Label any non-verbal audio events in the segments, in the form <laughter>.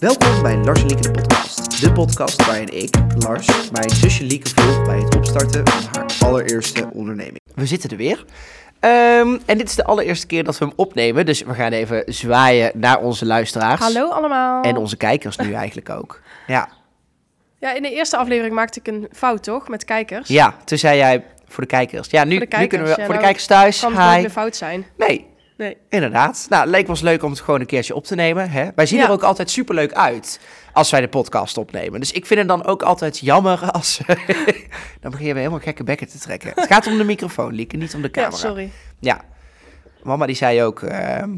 Welkom bij Lars en Lieke de podcast. De podcast waarin ik, Lars, mijn zusje Lieke volg bij het opstarten van haar allereerste onderneming. We zitten er weer. Ehm, en dit is de allereerste keer dat we hem opnemen, dus we gaan even zwaaien naar onze luisteraars. Hallo allemaal. En onze kijkers nu eigenlijk ook. <laughs> Ja. Ja, in de eerste aflevering maakte ik een fout, toch? Met kijkers. ja, toen zei jij voor de kijkers. Ja, nu, kijkers, kunnen we ja, voor de nou, kijkers thuis. Kan het nooit Hi. meer fout zijn. Nee, Nee. Inderdaad. Nou, het leek ons leuk om het gewoon een keertje op te nemen. Hè? Wij zien Ja. er ook altijd superleuk uit als wij de podcast opnemen. Dus ik vind het dan ook altijd jammer als... <laughs> dan begin je weer helemaal gekke bekken te trekken. Het gaat om de microfoon, Lieke, niet om de Ja, camera. sorry. Ja. Mama die zei ook... ehm,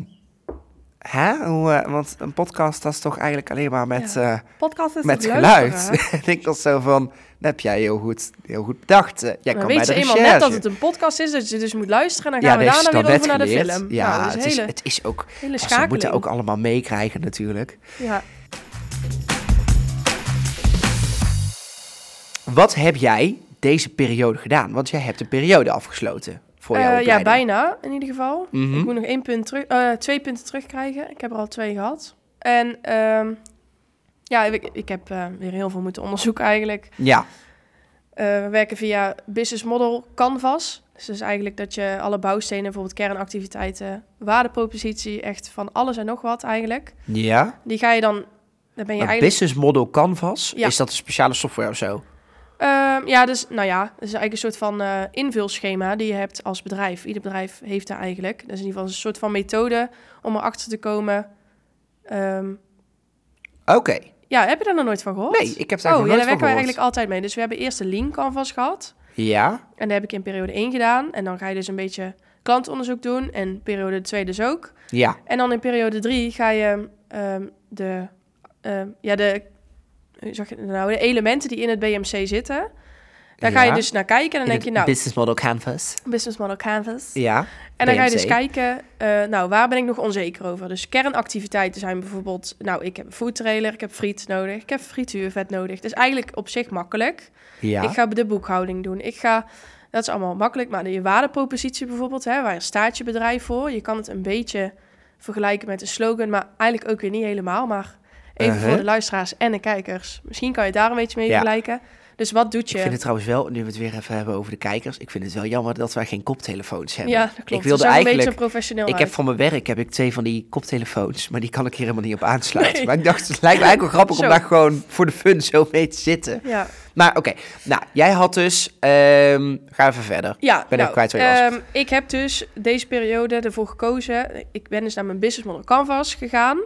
hè? Hoe, eh, want een podcast dat is toch eigenlijk alleen maar met, eh, Podcast is met geluid. <laughs> ik denk dat zo van... Dat heb jij heel goed, heel goed bedacht. Eh, Jij kan weet bij de eenmaal recherche. net dat het een podcast is, dat je dus moet luisteren. En dan gaan dat we daarna weer over naar de film. Ja, nou, het, is het is ook... hele Ja, ze moeten ook allemaal meekrijgen natuurlijk. Ja. Wat heb jij deze periode gedaan? Want jij hebt een periode afgesloten voor jouw Eh, ja, bijna in ieder geval. Mhm. Ik moet nog één punt terug, eh, twee punten terugkrijgen. Ik heb er al twee gehad. En ehm, ja, ik, ik heb eh, weer heel veel moeten onderzoeken eigenlijk. Ja, we werken via Business Model Canvas. Dus dat is eigenlijk dat je alle bouwstenen, bijvoorbeeld kernactiviteiten, waardepropositie, echt van alles en nog wat eigenlijk. ja. Die ga je dan, dan ben je eigenlijk... business model canvas, Ja. is dat een speciale software of zo? Ehm, ja, dus nou ja, dat is eigenlijk een soort van eh, invulschema die je hebt als bedrijf. Ieder bedrijf heeft daar eigenlijk. Dat is in ieder geval een soort van methode om erachter te komen. Ehm, Oké. ja, heb je daar nog nooit van gehoord? Nee, ik heb daar Oh, nog ja, nooit daar van werken we gehoord. eigenlijk altijd mee. Dus we hebben eerst de Lean Canvas gehad. Ja, En dat heb ik in periode 1 gedaan. En dan ga je dus een beetje klantonderzoek doen. En periode 2 dus ook. ja. En dan in periode 3 ga je ehm, de, ja, de, zeg je nou, de elementen die in het BMC zitten. Daar ga je dus naar kijken. En dan denk je, nou, business model canvas. business model canvas. Ja. En dan ga je dus kijken, eh, nou, waar ben ik nog onzeker over? Dus kernactiviteiten zijn bijvoorbeeld, nou, ik heb een food trailer, ik heb friet nodig, ik heb frituurvet nodig. Dus eigenlijk op zich makkelijk. Ja. Ik ga de boekhouding doen. Ik ga, dat is allemaal makkelijk, maar de waardepropositie bijvoorbeeld, hè, waar staat je bedrijf voor? Je kan het een beetje vergelijken met een slogan, maar eigenlijk ook weer niet helemaal. Maar even Uh-huh. voor de luisteraars en de kijkers. Misschien kan je daar een beetje mee Ja. vergelijken. Dus wat doet Ik je? vind het trouwens wel, nu we het weer even hebben over de kijkers, ik vind het wel jammer dat wij geen koptelefoons hebben. ja, dat klopt. Ik wilde zijn een beetje eigenlijk, professioneel ik heb voor mijn werk heb ik twee van die koptelefoons, maar die kan ik hier helemaal niet op aansluiten. Nee. Maar ik dacht, het lijkt me eigenlijk wel grappig Zo. om daar gewoon voor de fun zo mee te zitten. Ja, Maar oké, nou, jij had dus, ehm ga even verder. ja ben even nou, kwijt waar je was. ehm, ik heb dus deze periode ervoor gekozen. Ik ben dus naar mijn business model canvas gegaan.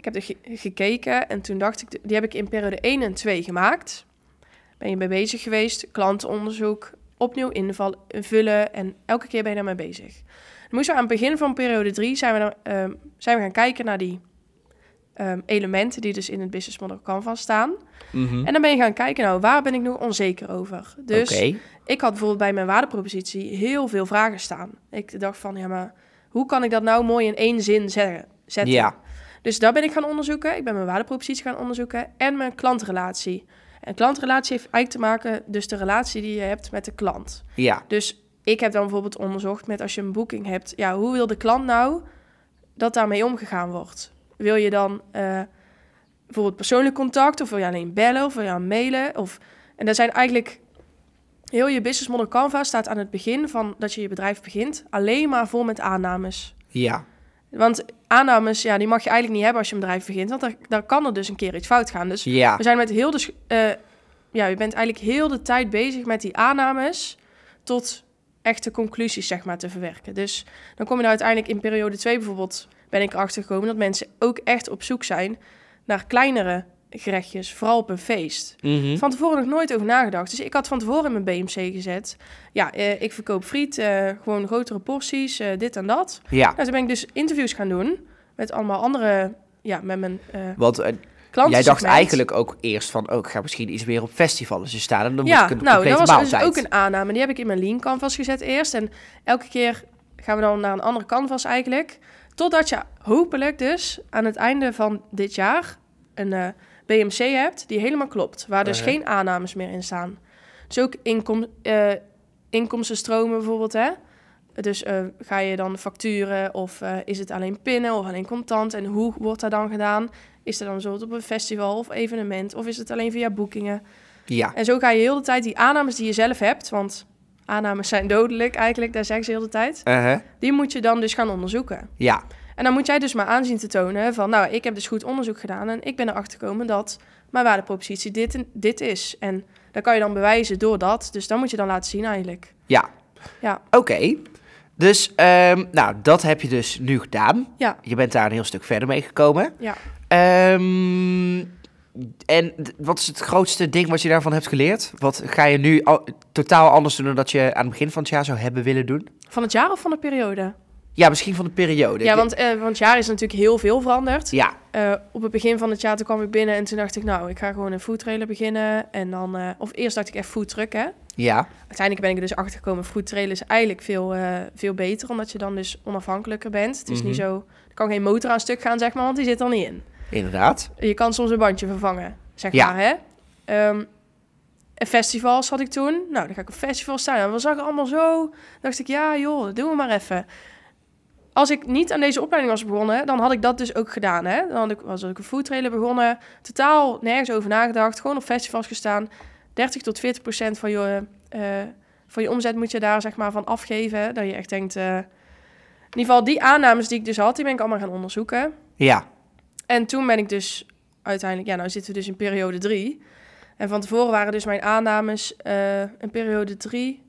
Ik heb er ge- gekeken en toen dacht ik, die heb ik in periode 1 en 2 gemaakt. Ben je mee bezig geweest, klantenonderzoek, opnieuw invul, invullen en elke keer ben je daarmee bezig. Dan moesten we aan het begin van periode 3 zijn we, dan, ehm, zijn we gaan kijken naar die ehm, elementen die dus in het business model canvas staan. Mhm. En dan ben je gaan kijken, nou, waar ben ik nog onzeker over? Dus ik had bijvoorbeeld bij mijn waardepropositie heel veel vragen staan. Ik dacht van, ja, maar hoe kan ik dat nou mooi in één zin zeggen, zetten? ja, Dus daar ben ik gaan onderzoeken. Ik ben mijn waardepropositie gaan onderzoeken en mijn klantrelatie. En klantrelatie heeft eigenlijk te maken, dus de relatie die je hebt met de klant. ja, Dus ik heb dan bijvoorbeeld onderzocht met als je een boeking hebt, ja, hoe wil de klant nou dat daarmee omgegaan wordt? Wil je dan eh, bijvoorbeeld persoonlijk contact of wil je alleen bellen of wil je aan mailen? Of, en daar zijn eigenlijk heel je business model Canva staat aan het begin van dat je je bedrijf begint alleen maar vol met aannames. ja, Want aannames, ja, die mag je eigenlijk niet hebben als je een bedrijf begint, want daar, daar kan er dus een keer iets fout gaan. Dus ja, we zijn met heel de... eh, ja, je bent eigenlijk heel de tijd bezig met die aannames tot echte conclusies, zeg maar, te verwerken. Dus dan kom je nou uiteindelijk in periode 2 bijvoorbeeld... ben ik erachter gekomen dat mensen ook echt op zoek zijn naar kleinere gerechtjes, vooral op een feest. Mhm. Van tevoren nog nooit over nagedacht. Dus ik had van tevoren in mijn BMC gezet... ja, eh, ik verkoop friet, eh, gewoon grotere porties, eh, dit en dat. ja. Nou, toen ben ik dus interviews gaan doen met allemaal andere... ja, met mijn Want klanten. jij dacht eigenlijk ook eerst van, oh, ik ga misschien iets meer op festivals dus staan en dan ja, moet ik een nou, dat was maaltijd. dus ook een aanname. Die heb ik in mijn Lean Canvas gezet eerst. En elke keer gaan we dan naar een andere canvas eigenlijk. Totdat je hopelijk dus aan het einde van dit jaar een BMC hebt die helemaal klopt. Waar dus geen aannames meer in staan. Dus ook inkom, eh, inkomstenstromen bijvoorbeeld, hè. Dus eh, ga je dan facturen of eh, is het alleen pinnen of alleen contant? En hoe wordt dat dan gedaan? Is er dan zo op een festival of evenement of is het alleen via boekingen? Ja. En zo ga je heel de tijd die aannames die je zelf hebt, want aannames zijn dodelijk eigenlijk, daar zeggen ze heel de tijd. Uh-huh. Die moet je dan dus gaan onderzoeken. Ja. En dan moet jij dus maar aanzien te tonen van, nou, ik heb dus goed onderzoek gedaan en ik ben erachter gekomen dat mijn waardepropositie dit, en dit is. En dat kan je dan bewijzen door dat. Dus dan moet je dan laten zien eigenlijk. Ja. Ja. Oké. Dus, ehm, nou, dat heb je dus nu gedaan. Ja, Je bent daar een heel stuk verder mee gekomen. ja. Ehm, en wat is het grootste ding wat je daarvan hebt geleerd? Wat ga je nu al- totaal anders doen dan dat je aan het begin van het jaar zou hebben willen doen? Van het jaar of van de periode? Ja, misschien van de periode. Ja, want, eh, want het jaar is natuurlijk heel veel veranderd. Ja, Eh, op het begin van het jaar toen kwam ik binnen en toen dacht ik, nou, ik ga gewoon een foodtrailer beginnen. En dan, eh, of eerst dacht ik echt foodtruck, hè. ja, Uiteindelijk ben ik er dus achter gekomen, foodtrailer is eigenlijk veel, veel beter, omdat je dan dus onafhankelijker bent. Het is niet Mhm. zo, er kan geen motor aan stuk gaan, zeg maar, want die zit er niet in. inderdaad. Je kan soms een bandje vervangen, zeg Ja. maar, hè. Ehm, en festivals had ik toen. Nou, dan ga ik op festival staan. En we zag er allemaal zo. dacht ik, ja joh, dat doen we maar even. Als ik niet aan deze opleiding was begonnen, dan had ik dat dus ook gedaan. Hè? Dan had ik, was ik een foodtrailer begonnen. Totaal nergens over nagedacht. Gewoon op festivals gestaan. 30 tot 40 procent van je, eh, van je omzet moet je daar zeg maar van afgeven. Dat je echt denkt... eh, in ieder geval die aannames die ik dus had, die ben ik allemaal gaan onderzoeken. Ja, En toen ben ik dus uiteindelijk, ja, nou zitten we dus in periode drie. En van tevoren waren dus mijn aannames eh in periode drie,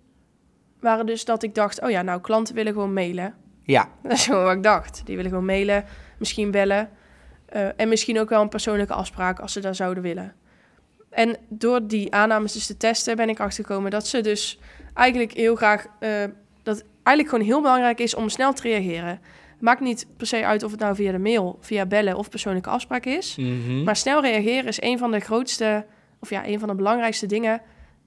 waren dus dat ik dacht, oh ja, nou klanten willen gewoon mailen. Ja, Dat is gewoon wat ik dacht. Die willen gewoon mailen, misschien bellen. eh, en misschien ook wel een persoonlijke afspraak als ze dat zouden willen. En door die aannames dus te testen ben ik achtergekomen dat ze dus eigenlijk heel graag... eh, dat eigenlijk gewoon heel belangrijk is om snel te reageren. Maakt niet per se uit of het nou via de mail, via bellen of persoonlijke afspraak is. Mhm. Maar snel reageren is een van de grootste, of ja, een van de belangrijkste dingen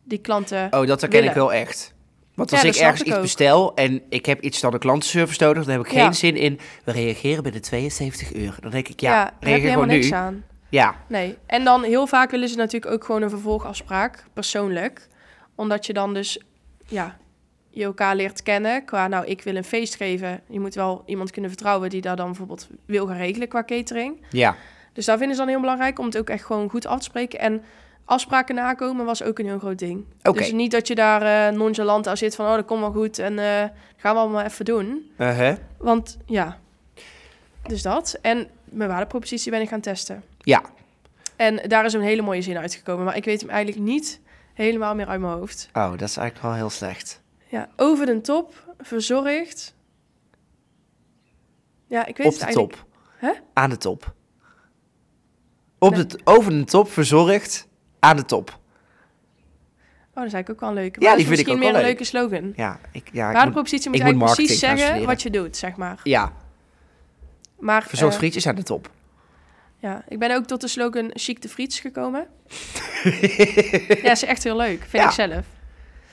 die klanten. Oh, dat herken ik wel echt. Want Ja, als ik ergens ik iets ook. bestel en ik heb iets dan de klantenservice nodig, dan heb ik Ja. geen zin in, we reageren binnen 72 uur. Dan denk ik, ja, je reageer helemaal gewoon niks nu. aan. Ja, Nee. En dan heel vaak willen ze natuurlijk ook gewoon een vervolgafspraak, persoonlijk. Omdat je dan dus, ja, je elkaar leert kennen. Qua, nou, ik wil een feest geven. Je moet wel iemand kunnen vertrouwen die daar dan bijvoorbeeld wil gaan regelen qua catering. ja, Dus daar vinden ze dan heel belangrijk om het ook echt gewoon goed af te spreken. En afspraken nakomen was ook een heel groot ding. Oké. Dus niet dat je daar eh, nonchalant aan zit van, oh, dat komt wel goed en eh, gaan we allemaal even doen. Uh-huh. Want ja, dus dat. En mijn waardepropositie ben ik gaan testen. ja. En daar is een hele mooie zin uitgekomen, maar ik weet hem eigenlijk niet helemaal meer uit mijn hoofd. Oh, dat is eigenlijk wel heel slecht. Ja, over de top, verzorgd. Ja, ik weet Op het de eigenlijk. top. Hè? Aan de top. Op Nee. de, over de top, verzorgd, aan de top. Oh, dat is eigenlijk ook wel een leuke. Ja, die vind ik misschien ook meer wel een leuke slogan. Ja, ik, ja, Waardepropositie moet moet eigenlijk precies zeggen wat je doet, zeg maar. ja, Maar verzorgd eh, frietjes aan de top. ja, ik ben ook tot de slogan chic de friets gekomen. <laughs> ja, is echt heel leuk, vind Ja. ik zelf.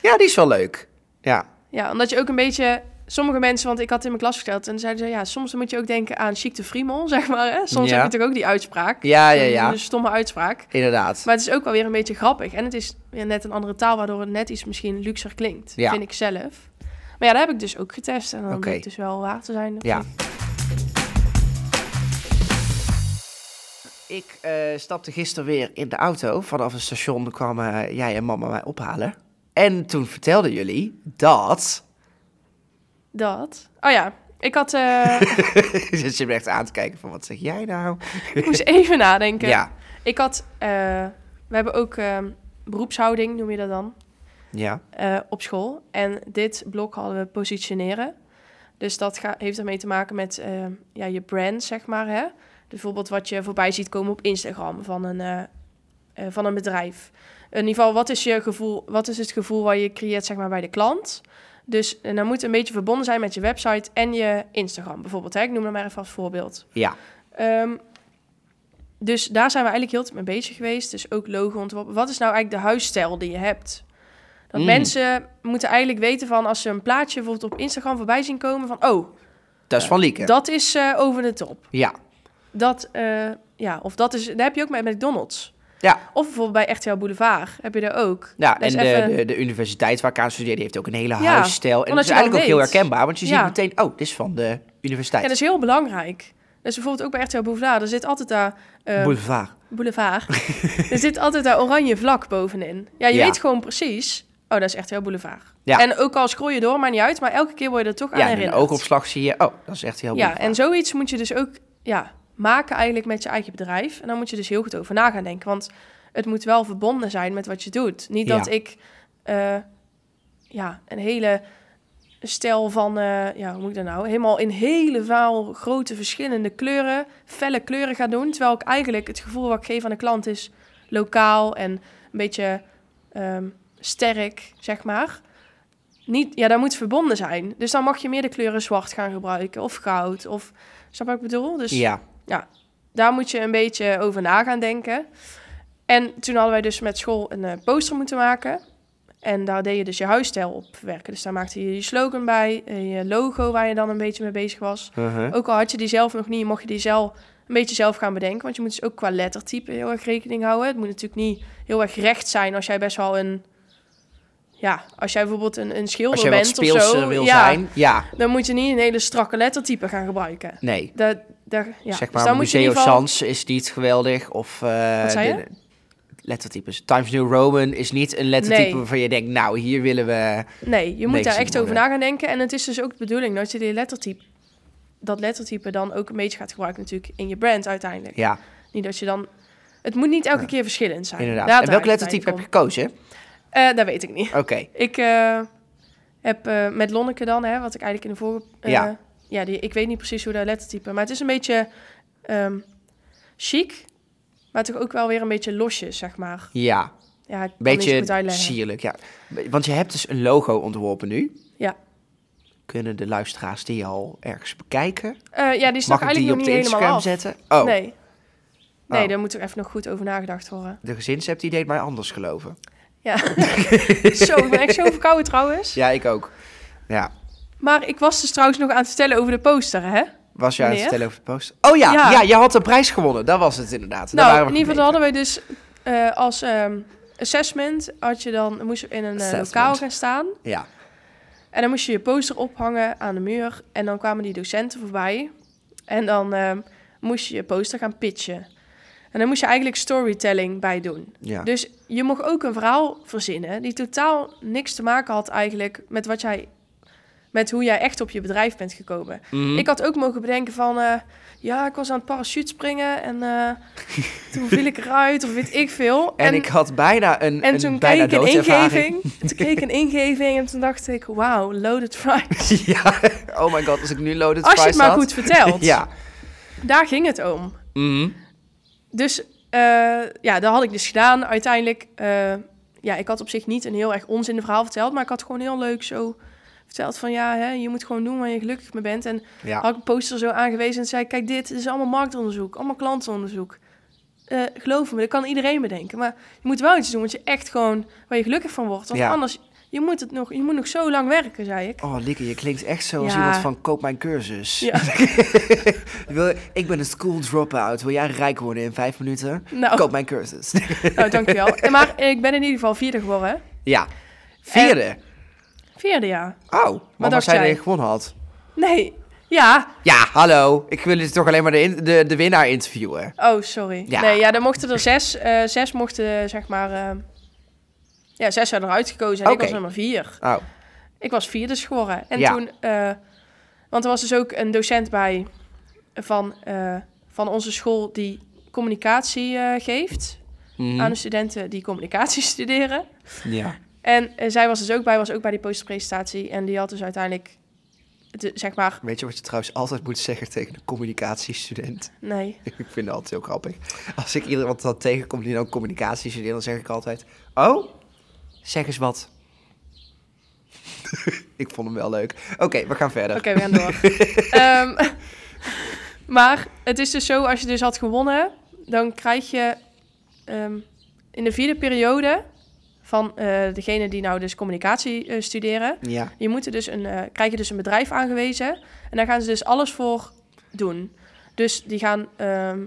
Ja, die is wel leuk. Ja, Ja, omdat je ook een beetje... Sommige mensen, want ik had in mijn klas verteld... en zeiden ze, ja, soms moet je ook denken aan chic de friemel, <laughs> zeg maar. Hè? Soms Ja. heb je toch ook die uitspraak. ja, ja, ja. Een stomme uitspraak. Inderdaad. Maar het is ook wel weer een beetje grappig. En het is net een andere taal, waardoor het net iets misschien luxer klinkt. Ja. Vind ik zelf. Maar ja, dat heb ik dus ook getest. En dan Oké. blijkt dus wel waar te zijn. Ja. Ik eh, stapte gisteren weer in de auto. Vanaf het station kwamen jij en mama mij ophalen. En toen vertelden jullie dat... Dat. Oh ja, ik had... eh, <laughs> Je zit me echt aan te kijken van, wat zeg jij nou? ik moest even nadenken. Ja, Ik had... eh, we hebben ook ehm, beroepshouding, noem je dat dan, ja, eh, op school. En dit blok hadden we positioneren. Dus dat ga- heeft ermee te maken met eh, ja, je brand, zeg maar. Hè? Dus bijvoorbeeld wat je voorbij ziet komen op Instagram van een, eh, eh, van een bedrijf. In ieder geval, wat is, je gevoel, wat is het gevoel wat je creëert zeg maar, bij de klant? Dus dan moet het een beetje verbonden zijn met je website en je Instagram bijvoorbeeld. Hè? Ik noem het maar even als voorbeeld. ja. Ehm, dus daar zijn we eigenlijk heel tijd mee bezig geweest. Dus ook logo ontworpen. Wat is nou eigenlijk de huisstijl die je hebt? Dat Mm. mensen moeten eigenlijk weten van als ze een plaatje bijvoorbeeld op Instagram voorbij zien komen van oh, Dat is van Lieke. dat is eh, over de top. Ja, Dat, eh, ja, of dat is, daar heb je ook met McDonald's. Ja, Of bijvoorbeeld bij RTL Boulevard heb je daar ook. ja en de, even- de, de universiteit waar ik aan studeer, die heeft ook een hele Ja, huisstijl. En dat is eigenlijk ook heel herkenbaar, want je ziet Ja. meteen, oh, dit is van de universiteit. Ja, dat is heel belangrijk. Dus bijvoorbeeld ook bij RTL Boulevard, er zit altijd daar... eh, Boulevard. Boulevard. <laughs> er zit altijd daar oranje vlak bovenin. Ja, je Ja. weet gewoon precies... Oh, dat is echt heel Boulevard. Ja. En ook al scroll je door, maakt niet uit. Maar elke keer word je er toch aan Ja, en herinnerd. oogopslag zie je, oh, dat is echt heel Ja, Boulevard. en zoiets moet je dus ook ja, maken eigenlijk met je eigen bedrijf. En dan moet je dus heel goed over na gaan denken. Want het moet wel verbonden zijn met wat je doet. Niet Ja. dat ik eh, ja, een hele stel van, eh, ja, hoe moet ik dat nou? Helemaal in hele vaal grote verschillende kleuren, felle kleuren ga doen. Terwijl ik eigenlijk het gevoel wat ik geef aan de klant is lokaal en een beetje ehm, sterk, zeg maar. Niet, ja, dat moet verbonden zijn. Dus dan mag je meer de kleuren zwart gaan gebruiken of goud of, snap wat ik bedoel? Dus Ja, daar moet je een beetje over na gaan denken. En toen hadden wij dus met school een eh, poster moeten maken. En daar deed je dus je huisstijl op werken. Dus daar maakte je je slogan bij, eh, je logo waar je dan een beetje mee bezig was. uh-huh. Ook al had je die zelf nog niet, mocht je die zelf een beetje zelf gaan bedenken. Want je moet dus ook qua lettertype heel erg rekening houden. Het moet natuurlijk niet heel erg recht zijn als jij best wel een... Ja, als jij bijvoorbeeld een, een schilder bent of speelser zo. wil ja, zijn, ja, dan moet je niet een hele strakke lettertype gaan gebruiken. nee. Dat, dat, ja. zeg Dus maar, in Museo geval- Sans is niet geweldig. Of Wat zei de- je? lettertypes. Times New Roman is niet een lettertype Nee. waarvan je denkt, nou, hier willen we... Nee, je moet daar echt over na gaan denken. En het is dus ook de bedoeling dat je die lettertype, dat lettertype dan ook een beetje gaat gebruiken natuurlijk in je brand uiteindelijk. Ja, Niet dat je dan... Het moet niet elke keer verschillend zijn. inderdaad. Daar en welk lettertype heb je gekozen? Eh, dat weet ik niet. Oké, Ik eh, heb met Lonneke dan, hè, wat ik eigenlijk in de vorige... Ja. Ja die, ik weet niet precies hoe dat lettertype... Maar het is een beetje ehm, chic, maar toch ook wel weer een beetje losjes, zeg maar. ja. Ja, ik zo Beetje sierlijk, ja. Want je hebt dus een logo ontworpen nu. Ja. Kunnen de luisteraars die al ergens bekijken? Eh, ja, die is nog Mag ik die eigenlijk op nog de niet helemaal Instagram af. zetten? Oh, Nee. Nee, Oh. daar moet er even nog goed over nagedacht worden. de gezinsheb die deed mij anders geloven. Ja. <laughs> zo, ik ben echt zo verkouden trouwens. Ja, ik ook. Ja. Maar ik was dus trouwens nog aan het vertellen over de poster, hè? Was jij aan het vertellen over de post? Oh ja, ja, Ja. je had een prijs gewonnen. Dat was het inderdaad. Nou, in ieder geval hadden wij dus eh, als ehm, assessment... Had je dan, moest je in een eh, lokaal gaan staan. Ja, En dan moest je je poster ophangen aan de muur. En dan kwamen die docenten voorbij. En dan ehm, moest je je poster gaan pitchen. En dan moest je eigenlijk storytelling bij doen. ja. Dus je mocht ook een verhaal verzinnen die totaal niks te maken had eigenlijk met wat jij, met hoe jij echt op je bedrijf bent gekomen. Mhm. Ik had ook mogen bedenken van, eh, ja, ik was aan het parachute springen en eh, toen viel ik eruit of weet ik veel. <laughs> en, ik had bijna een, en een toen bijna kreeg ik een ingeving. <laughs> Toen kreeg ik een ingeving en toen dacht ik, wauw, loaded fries. <laughs> Ja, oh my god, als ik nu loaded Als je het maar had. goed vertelt. Ja. Daar ging het om. Mhm. Dus eh, ja, dat had ik dus gedaan. Uiteindelijk, ja, ik had op zich niet een heel erg onzinnig verhaal verteld, maar ik had gewoon heel leuk zo verteld van ja, hè, je moet gewoon doen waar je gelukkig mee bent. En Ja. had ik een poster zo aangewezen en zei, kijk dit, dit is allemaal marktonderzoek, allemaal klantenonderzoek. Eh, geloof me, dat kan iedereen bedenken. Maar je moet wel iets doen wat je echt gewoon, waar je gelukkig van wordt. Want Ja. anders, je moet, het nog, je moet nog zo lang werken, zei ik. Oh, Lieke, je klinkt echt zo als Ja. iemand van koop mijn cursus. Ja. <laughs> Ik ben een school drop-out. Wil jij rijk worden in vijf minuten? Nou, Koop mijn cursus. nou dankjewel. <laughs> Maar ik ben in ieder geval vierde geworden. hè. ja. Vierde. Vierde, ja. Oh, dacht zei dat jij? je gewonnen had. Nee, ja, Ja, hallo. Ik wil dus toch alleen maar de, in- de, de winnaar interviewen. Oh, sorry. Ja. Nee, ja, dan mochten er zes. eh, zes mochten, zeg maar... eh, ja, zes werden eruit gekozen en ik was nummer vier. Oh, Ik was vierde geworden. En Ja. toen... eh, want er was dus ook een docent bij van, van onze school die communicatie geeft mhm. aan de studenten die communicatie <laughs> studeren. Ja. En eh, zij was dus ook bij, was ook bij die posterpresentatie. En die had dus uiteindelijk, de, zeg maar, Weet je wat je trouwens altijd moet zeggen tegen een communicatiestudent? nee, <laughs> Ik vind dat altijd heel grappig. Als ik iemand dan tegenkom die dan communicatie studeert, dan zeg ik altijd... Oh, zeg eens wat. <laughs> ik vond hem wel leuk. Oké, we gaan verder. Oké, we gaan door. <laughs> Ehm, maar het is dus zo, als je dus had gewonnen, dan krijg je ehm, in de vierde periode van eh degene die nou dus communicatie eh, studeren, Ja, je moet er dus een, eh, krijg je dus een bedrijf aangewezen en daar gaan ze dus alles voor doen. Dus die gaan ehm,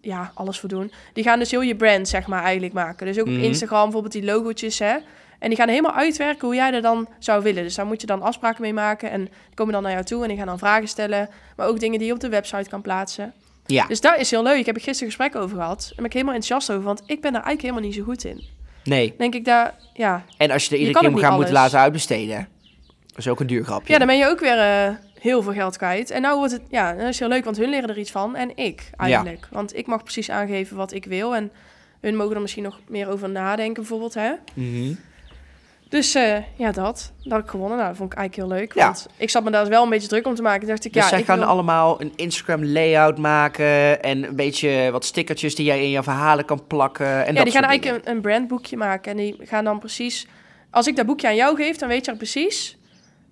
ja, alles voor doen. Die gaan dus heel je brand, zeg maar, eigenlijk maken. Dus ook Mhm. op Instagram bijvoorbeeld die logootjes, hè. En die gaan helemaal uitwerken hoe jij er dan zou willen. Dus daar moet je dan afspraken mee maken. En die komen dan naar jou toe en die gaan dan vragen stellen. Maar ook dingen die je op de website kan plaatsen. Ja. Dus dat is heel leuk. Ik heb er gisteren gesprek over gehad. Daar ben ik helemaal enthousiast over. Want ik ben daar eigenlijk helemaal niet zo goed in. Nee. Denk ik daar, ja. En als je er iedere keer moet moeten laten uitbesteden. Dat is ook een duur grapje. Ja, dan ben je ook weer eh, heel veel geld kwijt. En nou wordt het, ja, dat is heel leuk, want hun leren er iets van. En ik eigenlijk. Want ik mag precies aangeven wat ik wil. En hun mogen er misschien nog meer over nadenken, bijvoorbeeld. Hè? Mhm. Dus eh, ja, dat. Dat had ik gewonnen. Nou, dat vond ik eigenlijk heel leuk. Ja. Want ik zat me daar wel een beetje druk om te maken. Toen dacht ik, Dus ja, zij ik gaan wil- allemaal een Instagram layout maken en een beetje wat stickertjes die jij in je verhalen kan plakken. En ja, dat die gaan eigenlijk een, een brandboekje maken. En die gaan dan precies... Als ik dat boekje aan jou geef, dan weet je precies...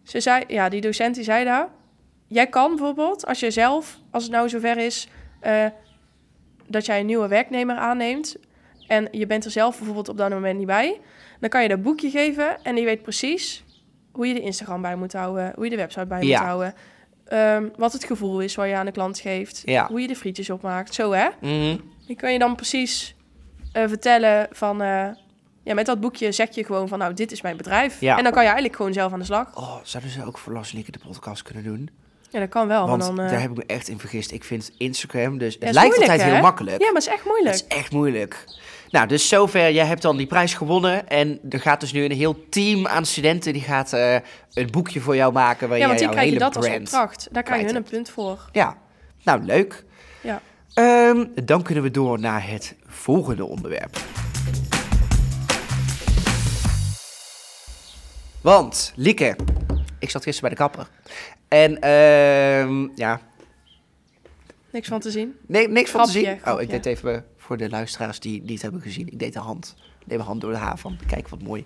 Ze zei, ja, die docent die zei daar... Jij kan bijvoorbeeld, als je zelf, als het nou zover is... eh, dat jij een nieuwe werknemer aanneemt... en je bent er zelf bijvoorbeeld op dat moment niet bij... dan kan je dat boekje geven en die weet precies... hoe je de Instagram bij moet houden... hoe je de website bij Ja. moet houden... ehm, wat het gevoel is wat je aan de klant geeft... Ja. hoe je de frietjes opmaakt, zo hè... Mhm. Die kan je dan precies eh, vertellen van... eh, ja, met dat boekje zeg je gewoon van... nou, dit is mijn bedrijf. Ja. En dan kan je eigenlijk gewoon zelf aan de slag. Oh, zouden ze ook voor Lieke de podcast kunnen doen? Ja, dat kan wel. Want maar dan, eh, daar heb ik me echt in vergist. Ik vind Instagram, dus het lijkt moeilijk, altijd heel makkelijk. Ja, maar het is echt Het moeilijk. is echt moeilijk. Nou, dus zover. Jij hebt dan die prijs gewonnen. En er gaat dus nu een heel team aan studenten... die gaat eh, een boekje voor jou maken... waar Ja, want jij jouw krijg je hele dat als opdracht. Daar krijg je kwijt hun een punt voor. Ja, nou leuk. Ja. Ehm, dan kunnen we door naar het volgende onderwerp. Want, Lieke, ik zat gisteren bij de kapper. En ehm, ja, Niks van te zien. nee, niks van te Grapje, zien. Oh, ik deed even voor de luisteraars die niet hebben gezien. Ik deed de hand. Ik deed mijn hand door de haar van, kijk wat mooi.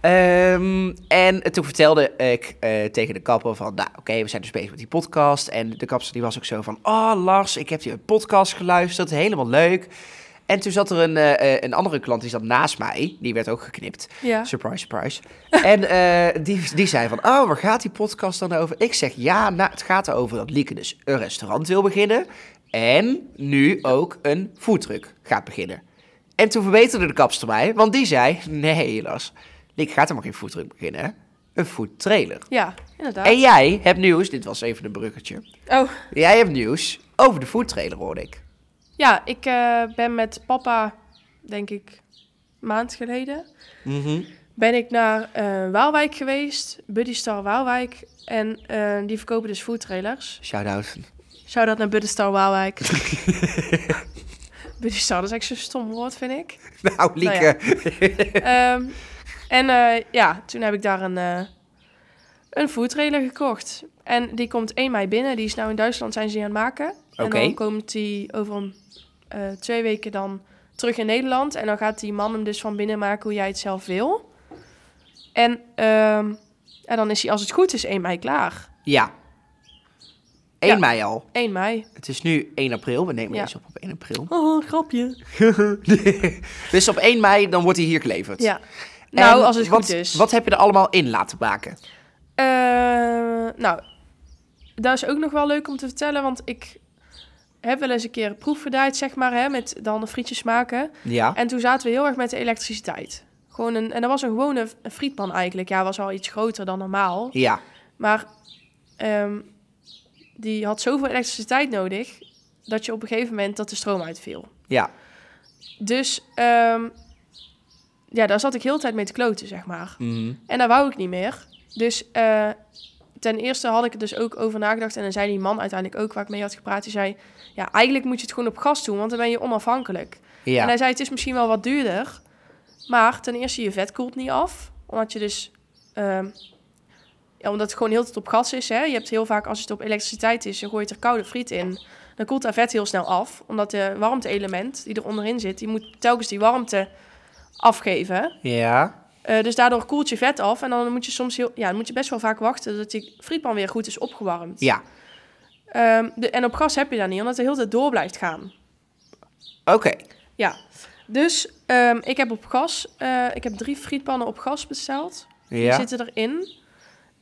Ehm, en toen vertelde ik eh, tegen de kapper van, nou oké, we zijn dus bezig met die podcast. En de kapster die was ook zo van, oh Lars, ik heb die podcast geluisterd, helemaal leuk. En toen zat er een, eh, eh, een andere klant, die zat naast mij, die werd ook geknipt. Ja. Surprise, surprise. <laughs> en die, die zei van, oh, waar gaat die podcast dan over? Ik zeg, ja, nou, het gaat erover dat Lieke dus een restaurant wil beginnen. En nu ook een foodtruck gaat beginnen. En toen verbeterde de kapster mij, want die zei, nee Lars, Lieke gaat helemaal geen foodtruck beginnen, hè? Een foodtrailer. Ja, inderdaad. En jij hebt nieuws, dit was even een bruggetje. Oh, Jij hebt nieuws over de foodtrailer, hoorde ik. ja, ik eh, ben met papa, denk ik, maand geleden... Mhm. ben ik naar eh, Waalwijk geweest. Buddy Star Waalwijk. En eh, die verkopen dus foodtrailers. Shout-out. Shout-out naar Buddy Star Waalwijk. <laughs> Buddy Star, dat is echt zo'n stom woord, vind ik. Nou, Lieke. <laughs> Ehm, en eh, ja, toen heb ik daar een, eh een foodtrailer gekocht. En die komt 1 mei binnen. Die is nou in Duitsland zijn ze die aan het maken. En dan komt die over een, eh, twee weken dan terug in Nederland. En dan gaat die man hem dus van binnen maken hoe jij het zelf wil. En, ehm, en dan is hij als het goed is 1 mei klaar. Ja. 1 Ja. mei al. 1 mei. Het is nu 1 april. We nemen Ja. deze op op 1 april. Oh, grapje. <laughs> dus op 1 mei dan wordt hij hier geleverd. Ja. Nou, als het wat, goed is. Wat heb je er allemaal in laten maken? Eh, nou, dat is ook nog wel leuk om te vertellen, want ik heb wel eens een keer proefgedraaid, zeg maar, hè, met dan de frietjes maken. Ja. En toen zaten we heel erg met de elektriciteit. Gewoon een, en dat was een gewone frietpan eigenlijk. Ja, was al iets groter dan normaal. Ja. Maar ehm, die had zoveel elektriciteit nodig, dat je op een gegeven moment dat de stroom uitviel. Ja. Dus ehm, ja, daar zat ik heel de tijd mee te kloten, zeg maar. Mhm. En dat wou ik niet meer. Dus eh, ten eerste had ik er dus ook over nagedacht. En dan zei die man uiteindelijk ook waar ik mee had gepraat. Die zei, ja, eigenlijk moet je het gewoon op gas doen, want dan ben je onafhankelijk. En Ja. hij zei, het is misschien wel wat duurder. Maar ten eerste, je vet koelt niet af. Omdat je dus... ehm, ja, omdat het gewoon heel tijd op gas is. Hè? Je hebt heel vaak, als het op elektriciteit is, je er koude friet in. Dan koelt dat vet heel snel af. Omdat de warmte-element die er onderin zit, die moet telkens die warmte afgeven. Ja. Eh, dus daardoor koelt je vet af. En dan moet je soms heel, ja, dan moet je best wel vaak wachten dat die frietpan weer goed is opgewarmd. Ja. Ehm, de, en op gas heb je dat niet, omdat het de hele tijd door blijft gaan. Oké. Ja. Dus ehm, ik heb op gas, eh, ik heb drie frietpannen op gas besteld. Die Ja. zitten erin.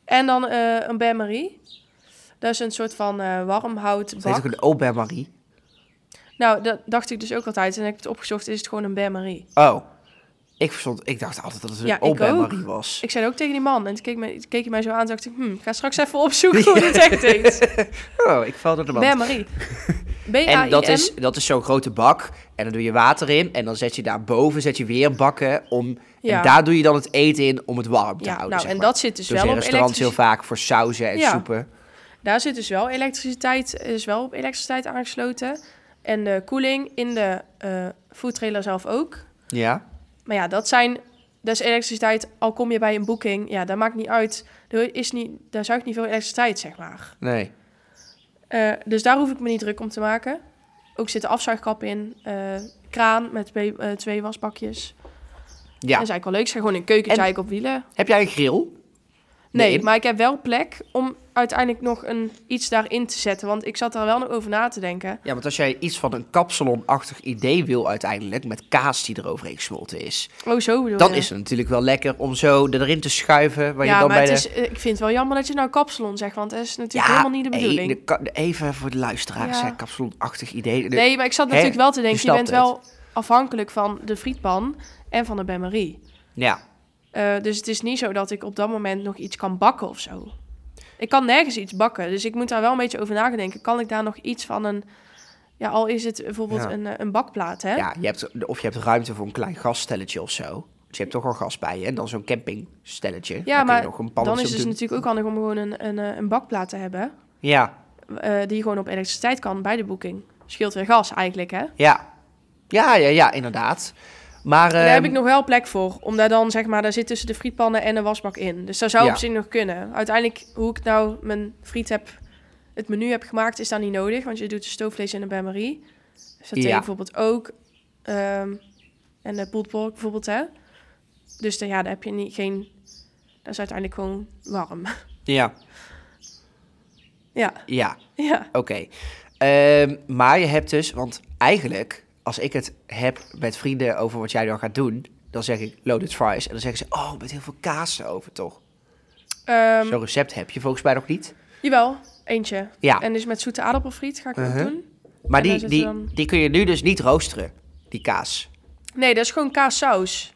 En dan eh, een bain-marie. Dat is een soort van eh warmhout Het heet ook bak. een au bain-marie. Nou, dat dacht ik dus ook altijd. En ik heb het opgezocht, is het gewoon een bain-marie. Oh, ik verstond, ik dacht altijd dat het een Ja, ik. Marie was. Ik zei ook tegen die man. En toen keek, me, keek hij mij zo aan en dacht ik... Hm, ga straks even opzoeken <laughs> hoe het echt heet. <laughs> Oh, ik val door de mand. Bain-marie. B-A-I-N. <laughs> En dat is, dat is zo'n grote bak. En dan doe je water in. En dan zet je daarboven zet je weer bakken. Om, Ja. En daar doe je dan het eten in om het warm te Ja, houden. nou, zeg en dat zit dus Zo wel zijn op restaurants heel vaak voor sauzen en Ja. soepen. Daar zit dus wel elektriciteit, is wel op elektriciteit aangesloten. En de koeling in de eh foodtrailer zelf ook. Ja. Maar ja, dat zijn... Dat is elektriciteit, al kom je bij een boeking. Ja, dat maakt niet uit. Er is niet, daar zuigt niet veel elektriciteit, zeg maar. Nee. Eh, dus daar hoef ik me niet druk om te maken. Ook zitten afzuigkappen in. eh, kraan met twee, twee wasbakjes. Ja. Dat is eigenlijk wel leuk. Het gewoon een keukentje op wielen. Heb jij een grill? Nee, Nee. maar ik heb wel plek om uiteindelijk nog een, iets daarin te zetten. Want ik zat daar wel nog over na te denken. Ja, want als jij iets van een kapsalonachtig idee wil uiteindelijk, met kaas die eroverheen gesmolten is, Oh, zo bedoel dan je. is het natuurlijk wel lekker om zo erin te schuiven. Waar ja, je dan maar bij het de... is, eh, ik vind het wel jammer dat je nou kapsalon zegt. Want dat is natuurlijk ja, helemaal niet de hey, bedoeling. de ka- de- even voor de luisteraars, Ja. kapsalonachtig idee. De- nee, maar ik zat Hè? natuurlijk wel te denken. Je, bent het. wel afhankelijk van de frietpan en van de bain-marie. Ja, Eh, dus het is niet zo dat ik op dat moment nog iets kan bakken of zo. Ik kan nergens iets bakken. Dus ik moet daar wel een beetje over nadenken. Kan ik daar nog iets van een... Ja, al is het bijvoorbeeld Ja. een, eh, een bakplaat, hè? ja je hebt, of je hebt ruimte voor een klein gasstelletje of zo. Dus je hebt toch al gas bij je. En dan zo'n campingstelletje. Ja, maar je nog een Dan is het dus doen. natuurlijk ook handig om gewoon een, een, eh, een bakplaat te hebben. Ja, eh, die gewoon op elektriciteit kan bij de boeking. Scheelt weer gas eigenlijk, hè? ja. Ja, ja, ja, inderdaad. Maar, daar heb ehm, ik nog wel plek voor. Om daar dan, zeg maar, daar zit tussen de frietpannen en de wasbak in. Dus daar zou Ja. op zich nog kunnen. Uiteindelijk, hoe ik nou mijn friet heb, het menu heb gemaakt, is dan niet nodig. Want je doet de stoofvlees en de bain-marie. Dus dat Ja. bijvoorbeeld ook. ehm, en de pulled pork bijvoorbeeld, hè? Dus dan, ja, daar heb je niet, geen... Dat is uiteindelijk gewoon warm. <laughs> Ja, ja, ja. ja. Oké. Ehm, maar je hebt dus, want eigenlijk, als ik het heb met vrienden over wat jij dan gaat doen, dan zeg ik loaded fries. En dan zeggen ze, oh, met heel veel kaas over, toch? Ehm, Zo'n recept heb je volgens mij nog niet. jawel, eentje. Ja, En dus met zoete aardappelfriet ga ik dat Uh-huh. doen. maar en die, die, dan- die kun je nu dus niet roosteren, die kaas. Nee, dat is gewoon kaassaus.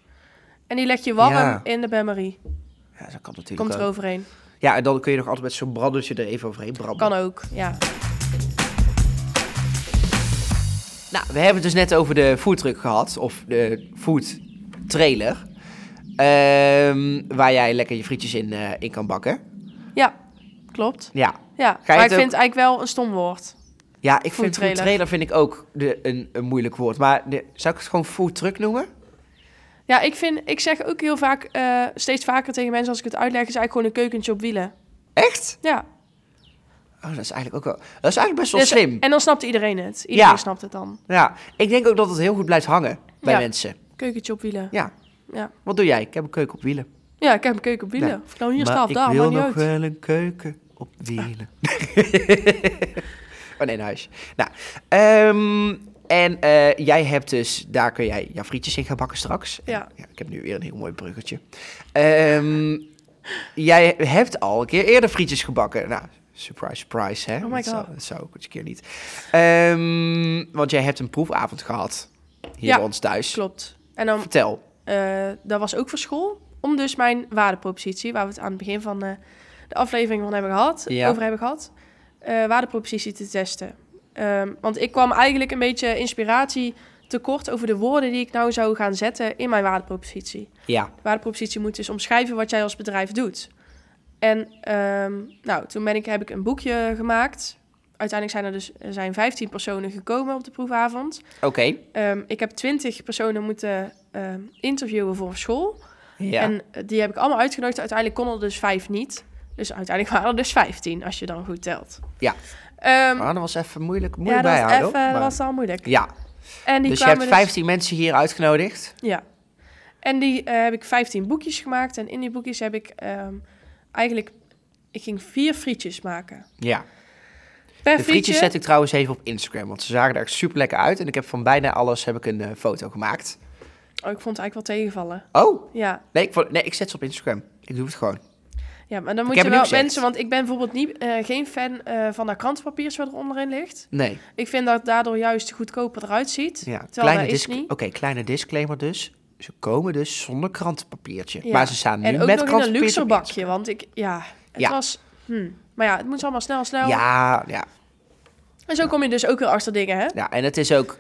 En die leg je warm Ja. in de bain-marie. Ja, dat kan natuurlijk Komt er ook. overheen. Ja, en dan kun je nog altijd met zo'n brandertje er even overheen branden. Kan ook, ja. Nou, we hebben het dus net over de foodtruck gehad, of de food trailer. Ehm, waar jij lekker je frietjes in, eh, in kan bakken. Ja, klopt. Ja, Ja, maar ik ook- vind het eigenlijk wel een stom woord. ja ik vind Food trailer. trailer vind ik ook de, een, een moeilijk woord. Maar de, zou ik het gewoon food truck noemen? Ja, ik vind, ik zeg ook heel vaak, eh, steeds vaker tegen mensen als ik het uitleg, is eigenlijk gewoon een keukentje op wielen. Echt? Ja. Oh, dat is eigenlijk ook wel... Dat is eigenlijk best wel Dus- slim. En dan snapt iedereen het. Iedereen Ja. snapt het dan. Ja, ik denk ook dat het heel goed blijft hangen bij Ja. mensen. Keukentje op wielen. Ja. Ja. Wat doe jij? Ik heb een keuken op wielen. Ja, ik heb een keuken op wielen. Ja. Of ik nou hier maar of ik daar, wil nog uit. wel een keuken op wielen. <laughs> oh nee, een huis. Nou, ehm, en eh, jij hebt dus, daar kun jij jouw frietjes in gaan bakken straks. Ja. ik heb nu weer een heel mooi bruggetje. Ehm, jij hebt al een keer eerder frietjes gebakken. Nou, surprise, surprise, hè? Oh my dat, zou, God. dat zou eens een keer niet. Ehm, want jij hebt een proefavond gehad hier Ja, bij ons thuis. Klopt. En dan, Vertel. eh, dat was ook voor school. Om dus mijn waardepropositie, waar we het aan het begin van eh, de aflevering van hebben gehad, Ja. over hebben gehad, eh, waardepropositie te testen. Ehm, want ik kwam eigenlijk een beetje inspiratie tekort over de woorden die ik nou zou gaan zetten in mijn waardepropositie. Ja, De waardepropositie moet dus omschrijven wat jij als bedrijf doet. En ehm, nou, toen ben ik, heb ik een boekje gemaakt. Uiteindelijk zijn er dus er zijn 15 personen gekomen op de proefavond. oké. Ehm, ik heb 20 personen moeten ehm, interviewen voor school. Ja. En eh, die heb ik allemaal uitgenodigd. Uiteindelijk konden er dus vijf niet. Dus uiteindelijk <laughs> waren er dus 15, als je dan goed telt. Ja. Ah, dat was even moeilijk, ja, moeilijk dat was, bijhouden. even, hoor. dat Maar- was al moeilijk. Ja, En die dus je hebt dus- 15 mensen hier uitgenodigd. Ja. En die eh, heb ik 15 boekjes gemaakt. En in die boekjes heb ik eigenlijk... Ik ging vier frietjes maken. Ja. Per De frietjes frietje... zet ik trouwens even op Instagram, want ze zagen er echt super lekker uit. En ik heb van bijna alles heb ik een eh, foto gemaakt. Oh, ik vond het eigenlijk wel tegenvallen. Oh, Ja. nee ik, vond- nee, ik zet ze op Instagram. Ik doe het gewoon. Ja, maar dan moet je wel mensen, want ik ben bijvoorbeeld niet, eh, geen fan eh, van dat krantenpapiertje wat er onderin ligt. Nee. Ik vind dat het daardoor juist goedkoper eruit ziet. Ja. Kleine, disc-. Oké, kleine disclaimer dus. Ze komen dus zonder krantenpapiertje. Ja. Maar ze staan nu En ook met nog in een luxe bakje, want ik, ja, het Ja. was... Hm. Maar ja, het moet allemaal snel, snel. Ja, ja, En zo kom je dus ook weer achter dingen, hè? ja. En het is ook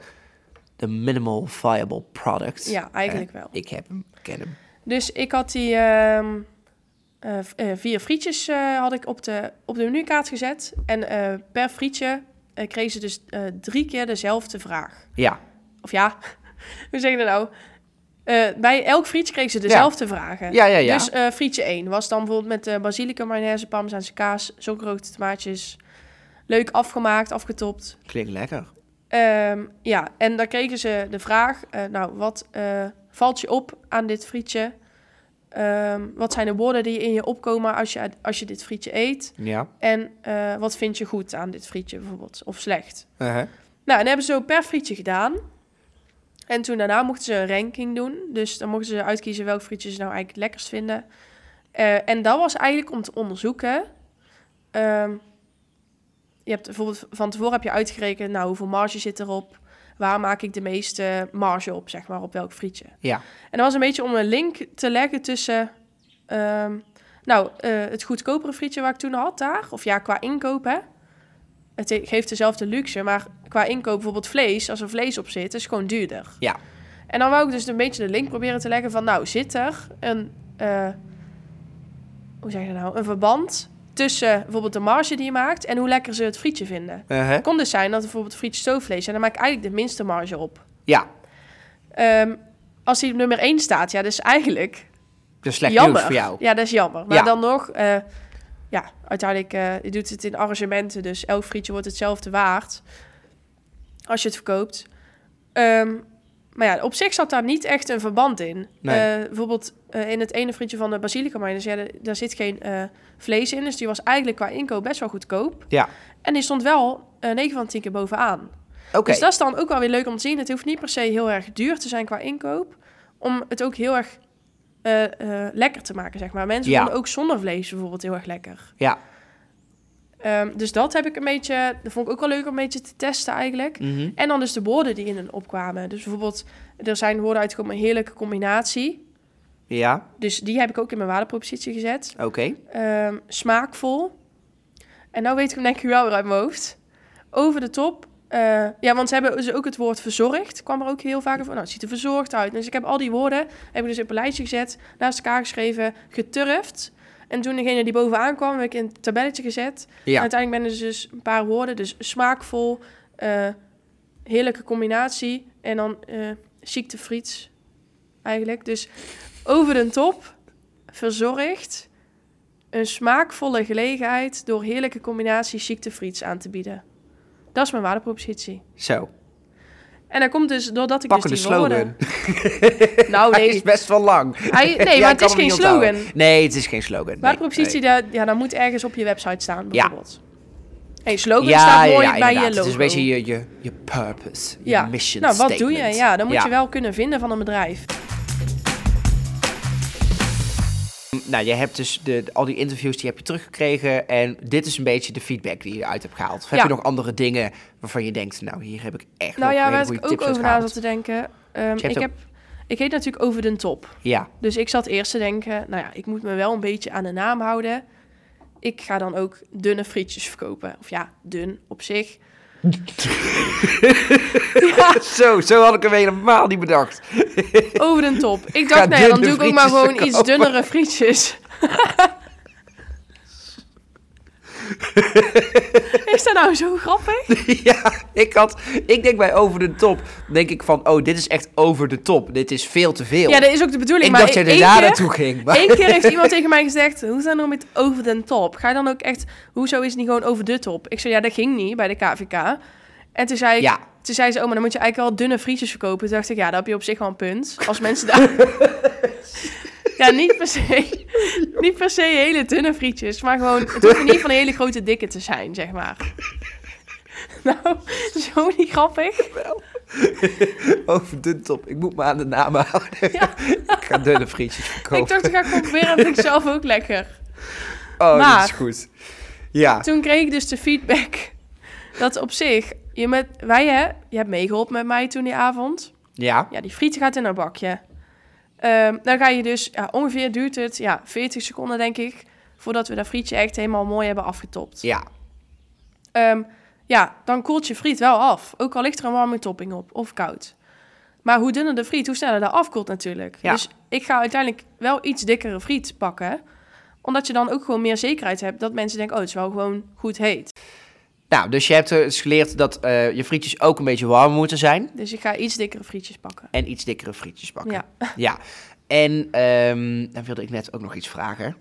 de minimal viable product. Ja, eigenlijk Hè? wel. Ik heb hem, ken hem. Dus ik had die ehm, eh, eh, vier frietjes eh, had ik op de, op de menukaart gezet. En per frietje kreeg ze dus drie keer dezelfde vraag. Ja, Of ja, <laughs> hoe zeg je dat nou? Eh, bij elk frietje kreeg ze dezelfde vragen. ja, ja. ja. Dus eh, frietje 1 was dan bijvoorbeeld met uh, basilicum, mayonaise, parmezaanse kaas, zogerookte tomaatjes. Leuk afgemaakt, afgetopt. Klinkt lekker. Ehm, ja, en dan kregen ze de vraag, nou, wat valt je op aan dit frietje? Ehm, wat zijn de woorden die in je opkomen als je, als je dit frietje eet? Ja. En wat vind je goed aan dit frietje bijvoorbeeld, of slecht? Uh-huh. Nou, en hebben ze zo per frietje gedaan. En toen daarna mochten ze een ranking doen. Dus dan mochten ze uitkiezen welk frietje ze nou eigenlijk het lekkerst vinden. Eh, en dat was eigenlijk om te onderzoeken. ehm, je hebt bijvoorbeeld van tevoren heb je uitgerekend, nou, hoeveel marge zit erop? Waar maak ik de meeste marge op, zeg maar, op welk frietje? Ja. En dat was een beetje om een link te leggen tussen, ehm, nou, eh, het goedkopere frietje waar ik toen had daar, of ja, qua inkoop, hè. Het he- geeft dezelfde luxe, maar qua inkoop bijvoorbeeld vlees, als er vlees op zit, is gewoon duurder. Ja. En dan wou ik dus een beetje de link proberen te leggen van, nou, zit er een, eh, hoe zeg je nou, een verband tussen bijvoorbeeld de marge die je maakt en hoe lekker ze het frietje vinden. Het kon dus zijn dat bijvoorbeeld frietje stoofvlees, en dan maak ik eigenlijk de minste marge op. Ja. Ehm, als die op nummer 1 staat, ja, dus eigenlijk Dat is slecht jammer. nieuws voor jou. Ja, dat is jammer. Maar Ja. dan nog, eh, ja, uiteindelijk eh, je doet het in arrangementen, dus elk frietje wordt hetzelfde waard als je het verkoopt. Ehm, maar ja, op zich zat daar niet echt een verband in. Nee. Eh, bijvoorbeeld eh, in het ene frietje van de basilicum mayonaise, ja, da- daar zit geen vlees in, dus die was eigenlijk qua inkoop best wel goedkoop. Ja. En die stond wel eh 9 van 10 keer bovenaan. Dus dat is dan ook wel weer leuk om te zien. Het hoeft niet per se heel erg duur te zijn qua inkoop. Om het ook heel erg eh, eh, lekker te maken, zeg maar. Mensen Ja. vonden ook zonder vlees bijvoorbeeld heel erg lekker. Ja. Ehm, dus dat heb ik een beetje... Dat vond ik ook wel leuk om een beetje te testen eigenlijk. Mhm. En dan dus de woorden die in en opkwamen. Dus bijvoorbeeld, er zijn woorden uitgekomen, een heerlijke combinatie. Ja. Dus die heb ik ook in mijn waardepropositie gezet. Oké. Ehm, smaakvol. En nou weet ik hem denk ik wel weer uit mijn hoofd. Over de top. Eh, ja, want ze hebben dus ook het woord verzorgd. Kwam er ook heel vaak voor. Nou, het ziet er verzorgd uit. Dus ik heb al die woorden, heb ik dus op een lijstje gezet. Naast elkaar geschreven, geturfd. En toen degene die bovenaan kwam, heb ik in het tabelletje gezet. En Ja. uiteindelijk ben er dus een paar woorden. Dus smaakvol, eh, heerlijke combinatie. En dan eh ziektefriets eigenlijk. Dus over de top, verzorgd, een smaakvolle gelegenheid door heerlijke combinatie ziektefriets aan te bieden. Dat is mijn waardepropositie. Zo. En dat komt dus doordat ik Pakkende dus die woorden... slogan. <laughs> Nou Hij is nee, best wel lang. Hij- <laughs> nee, maar het is geen onthouden. slogan. Nee, het is geen slogan. Nee, waardepropositie, nee. dat, ja, dat moet ergens op je website staan bijvoorbeeld. Hey, slogan Ja, staat ja, mooi ja, bij je logo. Het is een beetje je, je, je purpose, je ja. mission Nou, wat doe je? Ja, dan moet Ja. je wel kunnen vinden van een bedrijf. Nou, je hebt dus de, al die interviews die heb je teruggekregen en dit is een beetje de feedback die je eruit hebt gehaald. Of heb je nog andere dingen waarvan je denkt, nou, hier heb ik echt Nou ja, waar ik ook over na zat te denken. ehm, ik, heb, ik heet natuurlijk Over den Top. Ja, Dus ik zat eerst te denken, nou ja, ik moet me wel een beetje aan de naam houden. Ik ga dan ook dunne frietjes verkopen. Of ja, dun op zich. Ja, <laughs> zo, zo had ik hem helemaal niet bedacht. over den top. Ik dacht, ja, dan doe ik ook maar gewoon iets dunnere frietjes. <laughs> <laughs> <laughs> Is dat nou zo grappig? <laughs> ja, ik had, ik denk bij over de top, denk ik van, oh, dit is echt over de top. Dit is veel te veel. Ja, dat is ook de bedoeling. ik maar dacht er één daar naartoe ging. Maar... Eén keer heeft <laughs> iemand tegen mij gezegd, hoe is dat nou met over den top? Ga je dan ook echt, hoezo is het niet gewoon over de top? Ik zei, ja, dat ging niet bij de KVK. En toen zei ik, Ja. toen zei ze, oh, maar dan moet je eigenlijk wel dunne frietjes verkopen. Toen dacht ik, ja, daar heb je op zich wel een punt. Als mensen daar... ja, niet per se, <laughs> niet per se hele dunne frietjes, maar gewoon, het hoeft niet van een hele grote dikke te zijn, zeg maar. <laughs> nou, zo niet grappig. Over de top. Ik moet me aan de naam houden. <laughs> Ja. ik ga dunne frietjes verkopen. Ik dacht, ik ga proberen, dat vind ik zelf ook lekker. Oh, dat Maar- is goed. Ja. Toen kreeg ik dus de feedback dat op zich, je met, wij hè, je hebt meegeholpen met mij toen die avond. Ja. Ja, die friet gaat in een bakje. Ehm, dan ga je dus, ja, ongeveer duurt het, ja, 40 seconden denk ik, voordat we dat frietje echt helemaal mooi hebben afgetopt. Ja. Ehm, ja, dan koelt je friet wel af. Ook al ligt er een warme topping op, of koud. Maar hoe dunner de friet, hoe sneller dat afkoelt natuurlijk. Ja. Dus ik ga uiteindelijk wel iets dikkere friet pakken. Omdat je dan ook gewoon meer zekerheid hebt dat mensen denken... oh, het is wel gewoon goed heet. Nou, dus je hebt dus geleerd dat eh, je frietjes ook een beetje warm moeten zijn. Dus ik ga iets dikkere frietjes pakken. En iets dikkere frietjes pakken. Ja. <laughs> Ja. En ehm, dan wilde ik net ook nog iets vragen.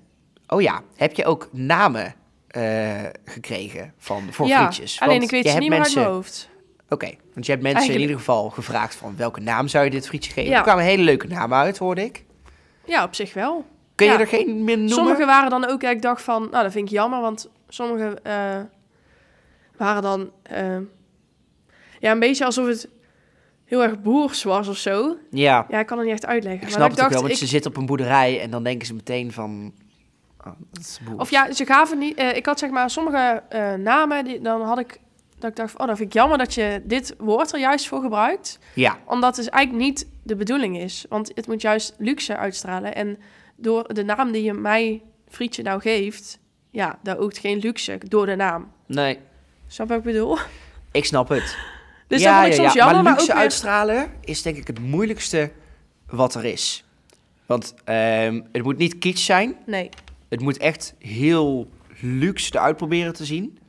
Oh ja, heb je ook namen eh, gekregen van, voor ja, frietjes? alleen Want ik weet je ze hebt niet meer uit mensen... mijn hoofd. Oké, want je hebt mensen in ieder geval gevraagd van welke naam zou je dit frietje geven? Ja. Er kwamen hele leuke namen uit, hoorde ik. Ja, op zich wel. Kun je Ja. er geen meer noemen? Sommige waren dan ook, dat ik dacht van... nou, dat vind ik jammer, want sommige eh, waren dan... eh, ja, een beetje alsof het heel erg boers was of zo. Ja, Ja, ik kan het niet echt uitleggen. ik maar snap dat het ook wel, dacht, want ze zitten op een boerderij en dan denken ze meteen van... Oh, dat is boer. Of ja, ze gaven niet... eh, ik had zeg maar sommige eh, namen, die, dan had ik... Dat ik dacht, van, oh, dat vind ik jammer dat je dit woord er juist voor gebruikt. Ja, Omdat het eigenlijk niet de bedoeling is. Want het moet juist luxe uitstralen. En door de naam die je mij, frietje, nou geeft... Ja, daar oogt geen luxe door de naam. nee, Snap wat ik bedoel? ik snap het. <laughs> Dus ja, dat vond ik ja, soms ja. jammer, maar maar, luxe ook weer... uitstralen is denk ik het moeilijkste wat er is. Want ehm, het moet niet kitsch zijn. Nee, Het moet echt heel luxe eruit proberen te zien.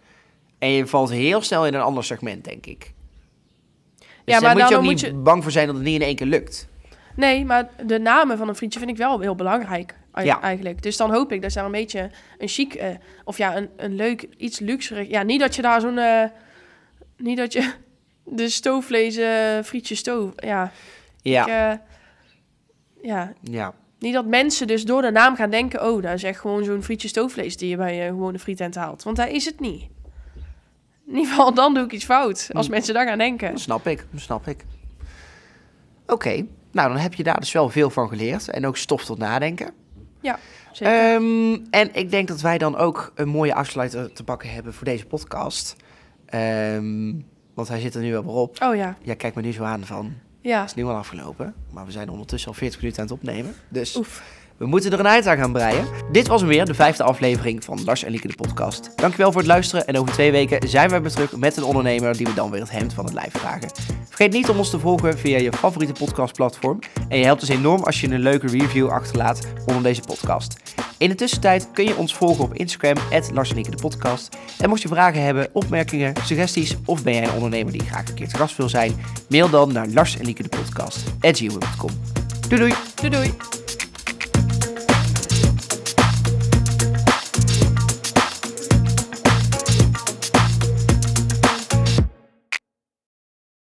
En je valt heel snel in een ander segment, denk ik. Dus Ja, daar maar moet je ook niet moet je- bang voor zijn dat het niet in één keer lukt. nee, maar de namen van een frietje vind ik wel heel belangrijk Ja. eigenlijk. Dus dan hoop ik dat daar een beetje een chic... eh, of ja, een, een leuk, iets luxerig... Ja, niet dat je daar zo'n... eh, niet dat je <laughs> de stoofvlees eh, frietje stoof... Ja, Ja, ik, ja, ja. Niet dat mensen dus door de naam gaan denken... oh, dat is echt gewoon zo'n frietje stoofvlees... die je bij een gewone frietent haalt. Want daar is het niet. In ieder geval, dan doe ik iets fout. Als Hm. mensen daar gaan denken. Dat snap ik, dat snap ik. Oké, nou dan heb je daar dus wel veel van geleerd. En ook stof tot nadenken. Zeker. Ehm, en ik denk dat wij dan ook een mooie afsluiter te pakken hebben voor deze podcast. Ehm, want hij zit er nu wel weer op. oh ja, Jij kijkt me nu zo aan van, ja. het is nu al afgelopen. Maar we zijn ondertussen al 40 minuten aan het opnemen. Dus Oef. We moeten er een eind aan gaan breien. Dit was weer, de vijfde aflevering van Lars en Lieke de podcast. Dankjewel voor het luisteren. En over twee weken zijn wij weer terug met een ondernemer die we dan weer het hemd van het lijf vragen. Vergeet niet om ons te volgen via je favoriete podcastplatform. En je helpt ons enorm als je een leuke review achterlaat onder deze podcast. In de tussentijd kun je ons volgen op Instagram, Lars en de podcast. En mocht je vragen hebben, opmerkingen, suggesties of ben jij een ondernemer die graag een keer te gast wil zijn, mail dan naar Lars en de podcast Doei doei! Doei doei.